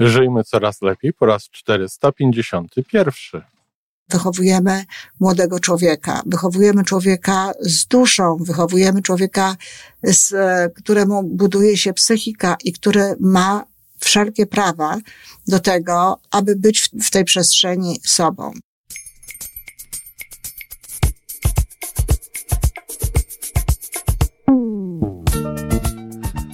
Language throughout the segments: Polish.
Żyjmy coraz lepiej po raz 451. Wychowujemy młodego człowieka, wychowujemy człowieka z duszą, wychowujemy człowieka, z, któremu buduje się psychika i który ma wszelkie prawa do tego, aby być w, tej przestrzeni sobą.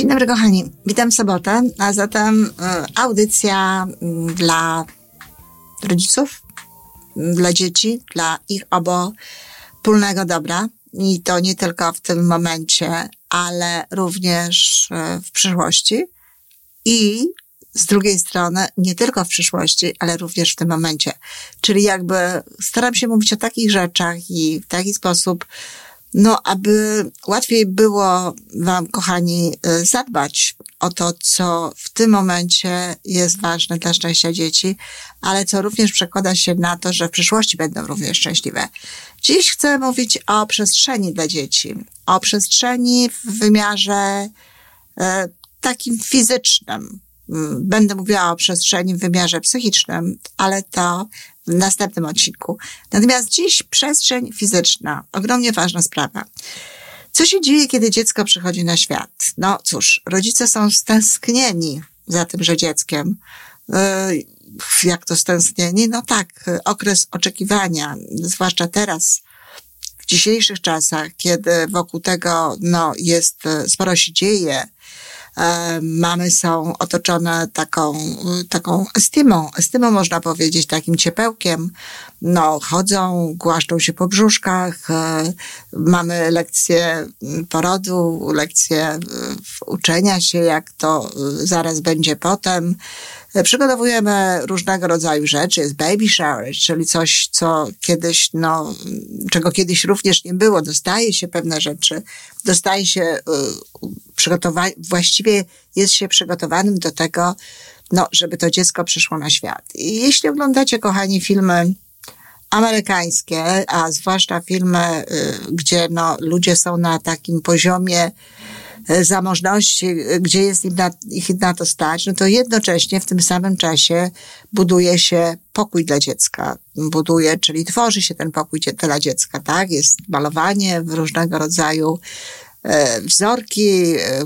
Dzień dobry, kochani. Witam w sobotę, a zatem y, audycja y, dla rodziców, y, dla dzieci, dla ich obopólnego dobra. I to nie tylko w tym momencie, ale również w przyszłości. I z drugiej strony, nie tylko w przyszłości, ale również w tym momencie. Czyli jakby staram się mówić o takich rzeczach i w taki sposób, no, aby łatwiej było Wam, kochani, y, zadbać o to, co w tym momencie jest ważne dla szczęścia dzieci, ale co również przekłada się na to, że w przyszłości będą również szczęśliwe. Dziś chcę mówić o przestrzeni dla dzieci, o przestrzeni w wymiarze y, takim fizycznym. Mm, będę mówiła o przestrzeni w wymiarze psychicznym, ale to w następnym odcinku. Natomiast dziś przestrzeń fizyczna, ogromnie ważna sprawa. Co się dzieje, kiedy dziecko przychodzi na świat? No cóż, rodzice są stęsknieni za tymże dzieckiem. Yy, jak to stęsknieni? No tak, okres oczekiwania, zwłaszcza teraz, w dzisiejszych czasach, kiedy wokół tego no, jest, sporo się dzieje, mamy są otoczone taką, taką estymą, estymą można powiedzieć, takim ciepełkiem. No, chodzą, głaszczą się po brzuszkach, e, mamy lekcje porodu, lekcje e, uczenia się, jak to zaraz będzie potem. Przygotowujemy różnego rodzaju rzeczy. Jest baby shower, czyli coś, co kiedyś, no, czego kiedyś również nie było. Dostaje się pewne rzeczy, dostaje się przygotowanie, właściwie jest się przygotowanym do tego, no, żeby to dziecko przyszło na świat. I jeśli oglądacie, kochani, filmy amerykańskie, a zwłaszcza filmy, y, gdzie no, ludzie są na takim poziomie E, zamożności, e, gdzie jest im na, ich na to stać, no to jednocześnie w tym samym czasie buduje się pokój dla dziecka. Buduje, czyli tworzy się ten pokój dla dziecka, tak? Jest malowanie w różnego rodzaju e, wzorki, e,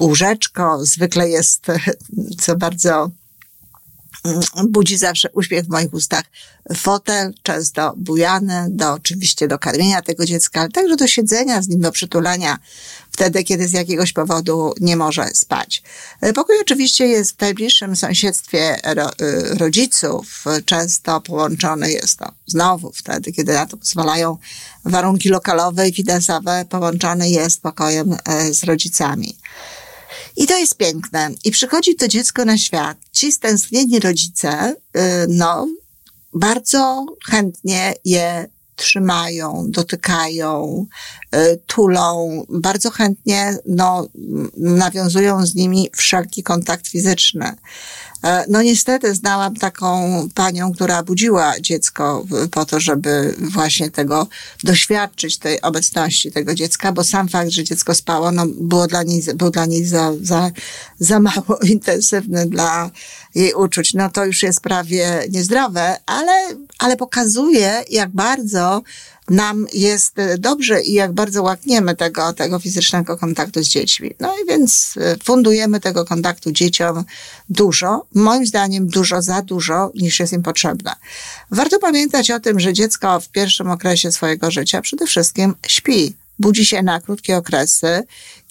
łóżeczko, zwykle jest, co bardzo budzi zawsze uśmiech w moich ustach. Fotel, często bujany, do oczywiście do karmienia tego dziecka, ale także do siedzenia z nim, do przytulania wtedy, kiedy z jakiegoś powodu nie może spać. Pokój oczywiście jest w najbliższym sąsiedztwie ro, y, rodziców. Często połączony jest to znowu wtedy, kiedy na to pozwalają warunki lokalowe i finansowe, połączony jest pokojem e, z rodzicami. I to jest piękne. I przychodzi to dziecko na świat. Ci stęsknieni rodzice, y, no, bardzo chętnie je trzymają, dotykają, y, tulą, bardzo chętnie no, nawiązują z nimi wszelki kontakt fizyczny. E, no niestety znałam taką panią, która budziła dziecko po to, żeby właśnie tego doświadczyć, tej obecności tego dziecka, bo sam fakt, że dziecko spało, no było dla niej, był dla niej za, za, za mało intensywny dla jej uczuć. No to już jest prawie niezdrowe, ale, ale pokazuje, jak bardzo nam jest e, dobrze i jak bardzo łakniemy tego, tego fizycznego kontaktu z dziećmi. No i więc e, fundujemy tego kontaktu dzieciom dużo, moim zdaniem dużo za dużo, niż jest im potrzebne. Warto pamiętać o tym, że dziecko w pierwszym okresie swojego życia przede wszystkim śpi budzi się na krótkie okresy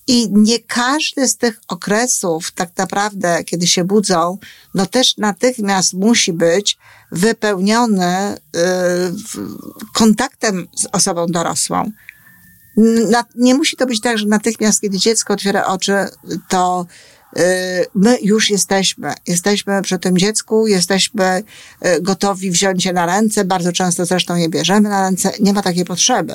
i nie każdy z tych okresów, tak naprawdę, kiedy się budzą, no też natychmiast musi być wypełniony y, kontaktem z osobą dorosłą. Na, nie musi to być tak, że natychmiast, kiedy dziecko otwiera oczy, to my już jesteśmy. Jesteśmy przy tym dziecku, jesteśmy gotowi wziąć je na ręce. Bardzo często zresztą je bierzemy na ręce. Nie ma takiej potrzeby.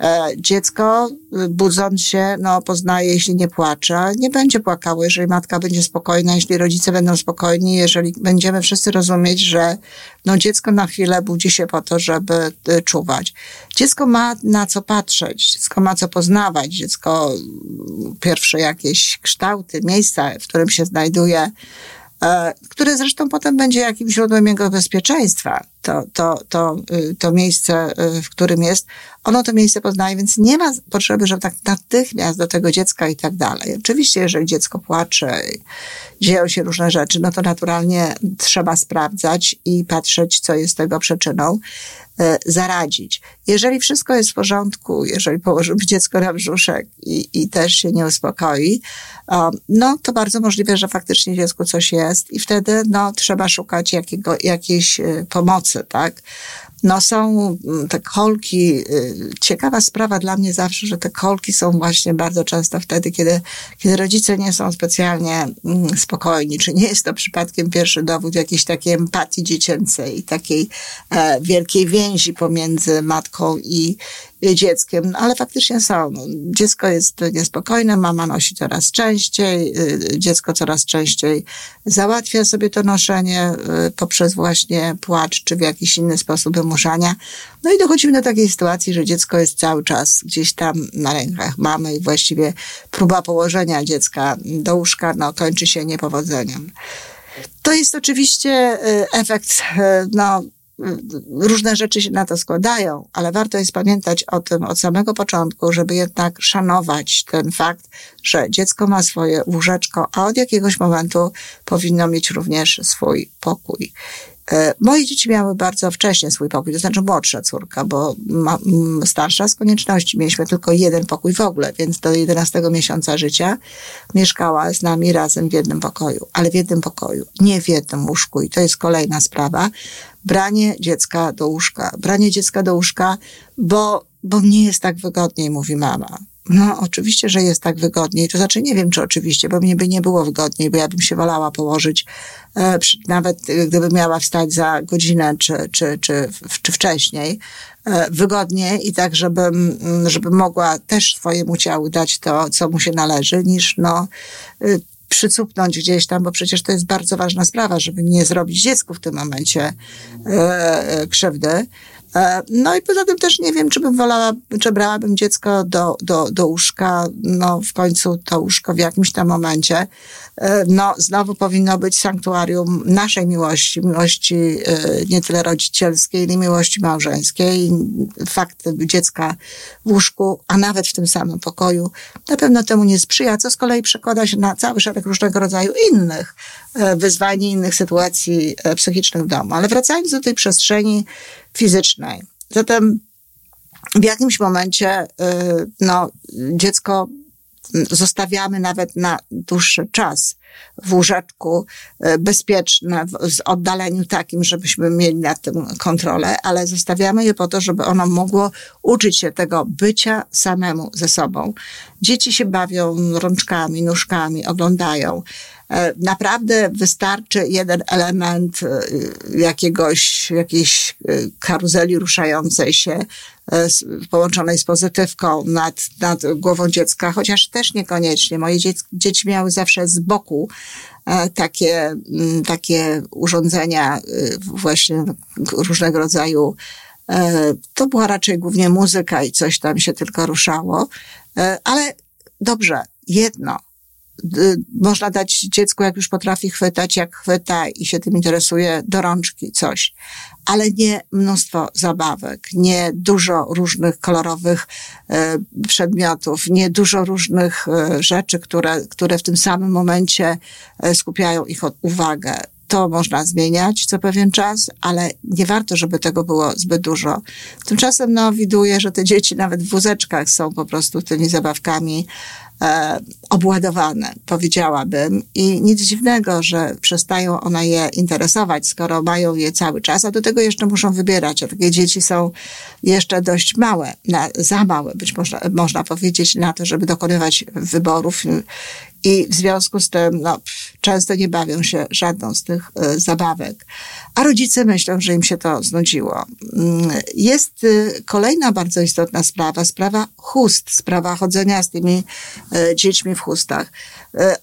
E, dziecko, y, budząc się, no, poznaje, jeśli nie płacze, nie będzie płakało, jeżeli matka będzie spokojna, jeśli rodzice będą spokojni, jeżeli będziemy wszyscy rozumieć, że no, dziecko na chwilę budzi się po to, żeby y, czuwać. Dziecko ma na co patrzeć, dziecko ma co poznawać, dziecko mm, pierwsze jakieś kształty, miejsca, w którym się znajduje, E, które zresztą potem będzie jakimś źródłem jego bezpieczeństwa. To, to, to, y, to miejsce, y, w którym jest, ono to miejsce poznaje, więc nie ma potrzeby, żeby tak natychmiast do tego dziecka i tak dalej. Oczywiście, jeżeli dziecko płacze, dzieją się różne rzeczy, no to naturalnie trzeba sprawdzać i patrzeć, co jest tego przyczyną. E, zaradzić. Jeżeli wszystko jest w porządku, jeżeli położymy dziecko na brzuszek i, i też się nie uspokoi, no to bardzo możliwe, że faktycznie dziecku coś jest i wtedy no, trzeba szukać jakiego, jakiejś e, tak? No są mm, te kolki, y, ciekawa sprawa dla mnie zawsze, że te kolki są właśnie bardzo często wtedy, kiedy, kiedy rodzice nie są specjalnie mm, spokojni, czy nie jest to przypadkiem pierwszy dowód jakiejś takiej empatii dziecięcej takiej e, wielkiej więzi pomiędzy matką i, dzieckiem, no, ale faktycznie są. No, dziecko jest niespokojne, mama nosi coraz częściej, y, dziecko coraz częściej załatwia sobie to noszenie y, poprzez właśnie płacz czy w jakiś inny sposób wymuszania. No i dochodzimy do takiej sytuacji, że dziecko jest cały czas gdzieś tam na rękach mamy i właściwie próba położenia dziecka do łóżka no, kończy się niepowodzeniem. To jest oczywiście y, efekt no, różne rzeczy się na to składają, ale warto jest pamiętać o tym od samego początku, żeby jednak szanować ten fakt, że dziecko ma swoje łóżeczko, a od jakiegoś momentu powinno mieć również swój pokój. E, moje dzieci miały bardzo wcześnie swój pokój, to znaczy młodsza córka, bo ma, starsza z konieczności. Mieliśmy tylko jeden pokój w ogóle, więc do 11 miesiąca życia mieszkała z nami razem w jednym pokoju, ale w jednym pokoju, nie w jednym łóżku. I to jest kolejna sprawa. Branie dziecka do łóżka. Branie dziecka do łóżka, bo, bo nie jest tak wygodniej, mówi mama. No, oczywiście, że jest tak wygodniej. To znaczy, nie wiem, czy oczywiście, bo mnie by nie było wygodniej, bo ja bym się wolała położyć, e, nawet gdybym miała wstać za godzinę, czy, czy, czy, czy wcześniej, e, wygodniej i tak, żebym, żeby mogła też swojemu ciału dać to, co mu się należy, niż no, y, przycupnąć gdzieś tam, bo przecież to jest bardzo ważna sprawa, żeby nie zrobić dziecku w tym momencie e, e krzywdy. E, no i poza tym też nie wiem, czy bym wolała, czy brałabym dziecko do, do, do łóżka. No w końcu to łóżko w jakimś tam momencie, e, no znowu powinno być sanktuarium naszej miłości, miłości e, nie tyle rodzicielskiej, ile miłości małżeńskiej. Fakt dziecka w łóżku, a nawet w tym samym pokoju, na pewno temu nie sprzyja, co z kolei przekłada się na cały szereg różnego rodzaju innych wyzwań, innych sytuacji psychicznych w domu. Ale wracając do tej przestrzeni, fizycznej. Zatem w jakimś momencie y, no, dziecko zostawiamy nawet na dłuższy czas w łóżeczku y, bezpieczne, w oddaleniu takim, żebyśmy mieli nad tym kontrolę, ale zostawiamy je po to, żeby ono mogło uczyć się tego bycia samemu ze sobą. Dzieci się bawią rączkami, nóżkami, oglądają. E, naprawdę wystarczy jeden element e, jakiegoś, jakiejś e, karuzeli ruszającej się, połączonej z pozytywką nad, nad głową dziecka, chociaż też niekoniecznie. Moje dzieci, dzieci miały zawsze z boku takie, takie urządzenia właśnie różnego rodzaju. To była raczej głównie muzyka i coś tam się tylko ruszało, ale dobrze, jedno, można dać dziecku, jak już potrafi chwytać, jak chwyta i się tym interesuje, do rączki coś. Ale nie mnóstwo zabawek, nie dużo różnych kolorowych e, przedmiotów, nie dużo różnych e, rzeczy, które, które w tym samym momencie skupiają ich uwagę to można zmieniać co pewien czas, ale nie warto, żeby tego było zbyt dużo. Tymczasem no, widuję, że te dzieci nawet w wózeczkach są po prostu tymi zabawkami obładowane, powiedziałabym. I nic dziwnego, że przestają one je interesować, skoro mają je cały czas, a do tego jeszcze muszą wybierać. A takie dzieci są jeszcze dość małe, na, za małe, być można, można powiedzieć, na to, żeby dokonywać wyborów i w związku z tym no, często nie bawią się żadną z tych y, zabawek. A rodzice myślą, że im się to znudziło. Mm, jest y, kolejna bardzo istotna sprawa, sprawa chust, sprawa chodzenia z tymi y, dziećmi w chustach.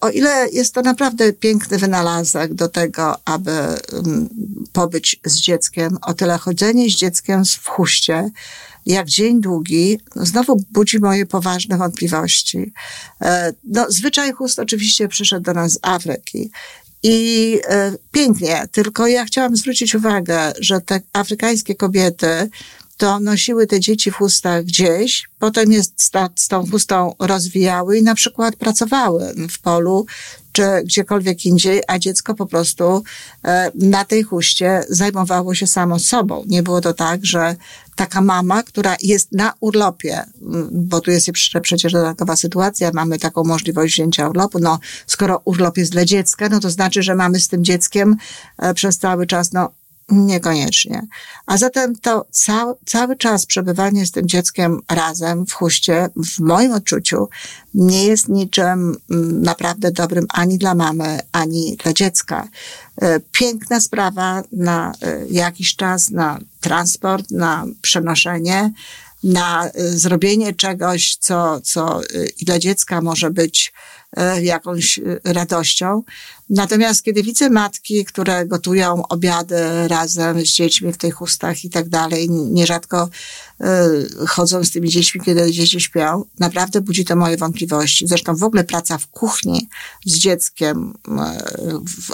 O ile jest to naprawdę piękny wynalazek do tego, aby mm, pobyć z dzieckiem, o tyle chodzenie z dzieckiem w chuście jak dzień długi, no znowu budzi moje poważne wątpliwości. E, no, zwyczaj chust oczywiście przyszedł do nas z Afryki. I e, pięknie, tylko ja chciałam zwrócić uwagę, że te afrykańskie kobiety to nosiły te dzieci w chustach gdzieś, potem je z, z tą chustą rozwijały i na przykład pracowały w polu czy gdziekolwiek indziej, a dziecko po prostu e, na tej huście zajmowało się samo sobą. Nie było to tak, że taka mama, która jest na urlopie, bo tu jest przecież dodatkowa sytuacja, mamy taką możliwość wzięcia urlopu, no skoro urlop jest dla dziecka, no to znaczy, że mamy z tym dzieckiem e, przez cały czas, no Niekoniecznie. A zatem to cały, cały czas przebywanie z tym dzieckiem razem w huście, w moim odczuciu, nie jest niczym mm, naprawdę dobrym ani dla mamy, ani dla dziecka. E, piękna sprawa na e, jakiś czas, na transport, na przenoszenie, na e, zrobienie czegoś, co, co i dla dziecka może być jakąś e, radością. Natomiast kiedy widzę matki, które gotują obiady razem z dziećmi w tych chustach i tak dalej, nierzadko e, chodzą z tymi dziećmi, kiedy dzieci śpią, naprawdę budzi to moje wątpliwości. Zresztą w ogóle praca w kuchni z dzieckiem,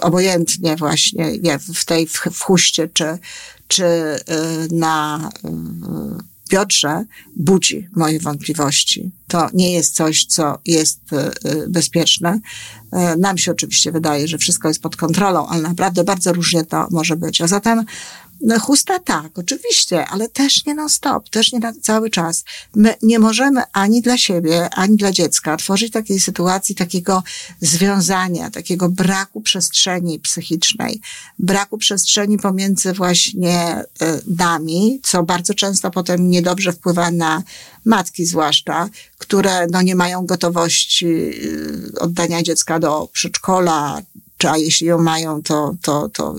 obojętnie właśnie w tej w huście, czy, czy na Piotrze budzi moje wątpliwości. To nie jest coś, co jest e, bezpieczne. E, nam się oczywiście wydaje, że wszystko jest pod kontrolą, ale naprawdę bardzo różnie to może być. A zatem no, chusta tak, oczywiście, ale też nie non-stop, też nie na cały czas. My nie możemy ani dla siebie, ani dla dziecka tworzyć takiej sytuacji, takiego związania, takiego braku przestrzeni psychicznej, braku przestrzeni pomiędzy właśnie y, nami, co bardzo często potem niedobrze wpływa na matki zwłaszcza, które no, nie mają gotowości y, oddania dziecka do przedszkola, czy a jeśli ją mają, to, to, to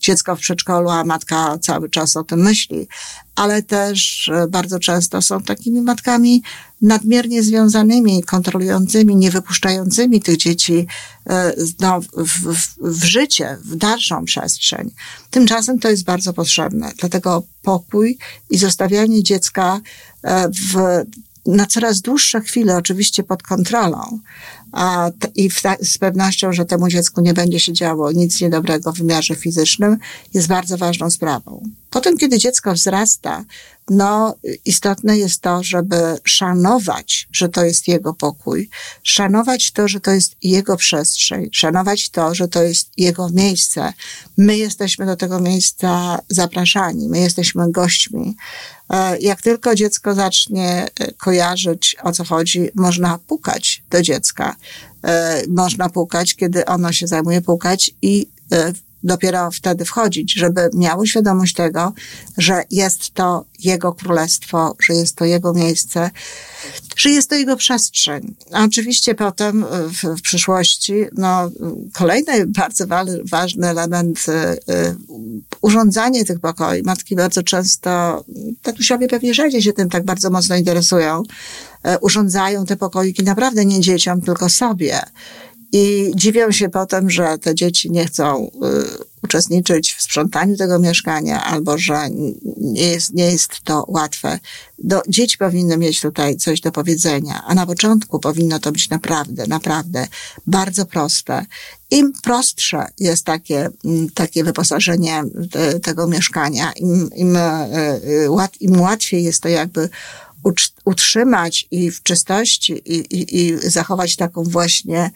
dziecko w przedszkolu, a matka cały czas o tym myśli. Ale też e, bardzo często są takimi matkami nadmiernie związanymi, kontrolującymi, nie wypuszczającymi tych dzieci e, no, w, w, w życie, w dalszą przestrzeń. Tymczasem to jest bardzo potrzebne. Dlatego pokój i zostawianie dziecka e, w na coraz dłuższe chwile, oczywiście pod kontrolą, a, i ta, z pewnością, że temu dziecku nie będzie się działo nic niedobrego w wymiarze fizycznym, jest bardzo ważną sprawą. Potem, kiedy dziecko wzrasta, no, istotne jest to, żeby szanować, że to jest jego pokój, szanować to, że to jest jego przestrzeń, szanować to, że to jest jego miejsce. My jesteśmy do tego miejsca zapraszani, my jesteśmy gośćmi. E, jak tylko dziecko zacznie e, kojarzyć, o co chodzi, można pukać do dziecka. E, można pukać, kiedy ono się zajmuje pukać i dopiero wtedy wchodzić, żeby miało świadomość tego, że jest to jego królestwo, że jest to jego miejsce, że jest to jego przestrzeń. A oczywiście potem w, w przyszłości, no, kolejny bardzo wa ważny element, y, y, urządzanie tych pokoi. Matki bardzo często, tatusiowie pewnie rzadziej się tym tak bardzo mocno interesują, y, urządzają te pokoiki naprawdę nie dzieciom, tylko sobie. I dziwią się potem, że te dzieci nie chcą y, uczestniczyć w sprzątaniu tego mieszkania, albo że nie jest, nie jest to łatwe. Do, dzieci powinny mieć tutaj coś do powiedzenia, a na początku powinno to być naprawdę, naprawdę bardzo proste. Im prostsze jest takie, mm, takie wyposażenie te, tego mieszkania, im, im, e, im łatwiej jest to jakby utrzymać i w czystości i, i, i zachować taką właśnie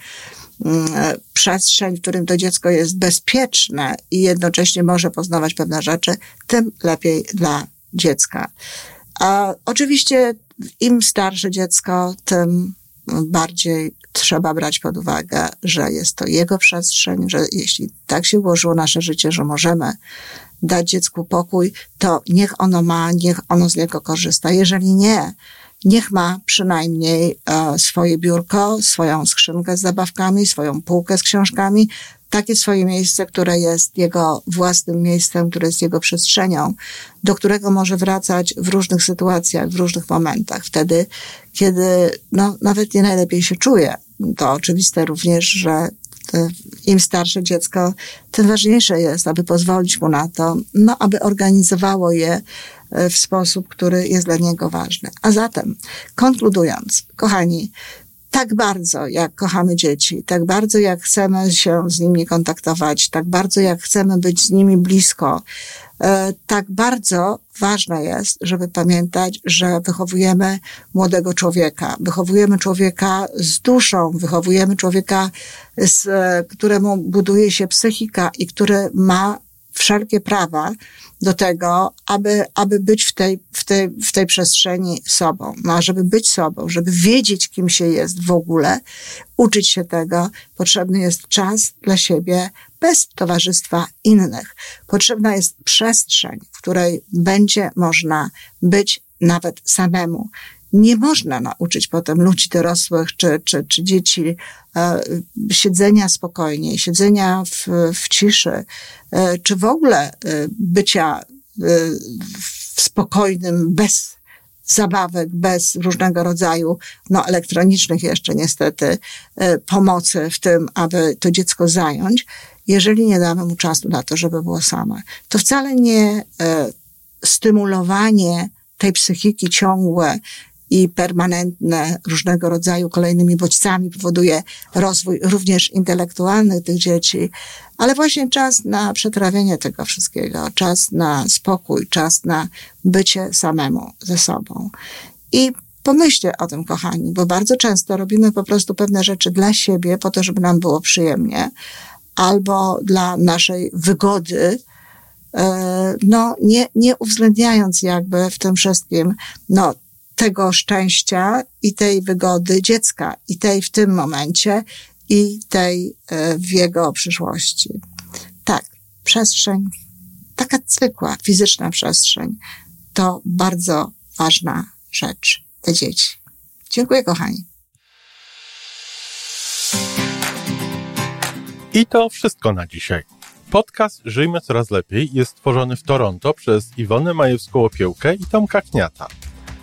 Mm, e, przestrzeń, w którym to dziecko jest bezpieczne i jednocześnie może poznawać pewne rzeczy, tym lepiej dla dziecka. A oczywiście im starsze dziecko, tym bardziej trzeba brać pod uwagę, że jest to jego przestrzeń, że jeśli tak się ułożyło nasze życie, że możemy dać dziecku pokój, to niech ono ma, niech ono z niego korzysta. Jeżeli nie, niech ma przynajmniej e, swoje biurko, swoją skrzynkę z zabawkami, swoją półkę z książkami, takie swoje miejsce, które jest jego własnym miejscem, które jest jego przestrzenią, do którego może wracać w różnych sytuacjach, w różnych momentach. Wtedy, kiedy no, nawet nie najlepiej się czuje. To oczywiste również, że im starsze dziecko, tym ważniejsze jest, aby pozwolić mu na to, no, aby organizowało je e, w sposób, który jest dla niego ważny. A zatem, konkludując, kochani, tak bardzo, jak kochamy dzieci, tak bardzo, jak chcemy się z nimi kontaktować, tak bardzo, jak chcemy być z nimi blisko, e, tak bardzo ważne jest, żeby pamiętać, że wychowujemy młodego człowieka, wychowujemy człowieka z duszą, wychowujemy człowieka, z, któremu buduje się psychika i który ma wszelkie prawa do tego, aby, aby być w tej, w, tej, w tej przestrzeni sobą. No, a żeby być sobą, żeby wiedzieć, kim się jest w ogóle, uczyć się tego, potrzebny jest czas dla siebie bez towarzystwa innych. Potrzebna jest przestrzeń, w której będzie można być nawet samemu nie można nauczyć potem ludzi dorosłych czy, czy, czy dzieci e, siedzenia spokojnie, siedzenia w, w ciszy, e, czy w ogóle e, bycia spokojnym, bez zabawek, bez różnego rodzaju, no elektronicznych jeszcze niestety, pomocy w tym, aby to dziecko zająć, jeżeli nie damy mu czasu na to, żeby było same. To wcale nie stymulowanie tej psychiki ciągłe i permanentne różnego rodzaju kolejnymi bodźcami powoduje rozwój również intelektualny tych dzieci, ale właśnie czas na przetrawienie tego wszystkiego, czas na spokój, czas na bycie samemu ze sobą. I pomyślcie o tym, kochani, bo bardzo często robimy po prostu pewne rzeczy dla siebie, po to, żeby nam było przyjemnie, albo dla naszej wygody, e, no, nie, nie uwzględniając jakby w tym wszystkim, no, tego szczęścia i tej wygody dziecka, i tej w tym momencie, i tej e, w jego przyszłości. Tak, przestrzeń, taka zwykła, fizyczna przestrzeń, to bardzo ważna rzecz dla dzieci. Dziękuję, kochani. I to wszystko na dzisiaj. Podcast Żyjmy Coraz Lepiej jest stworzony w Toronto przez Iwonę Majewską-Opiełkę i Tomka Kniata.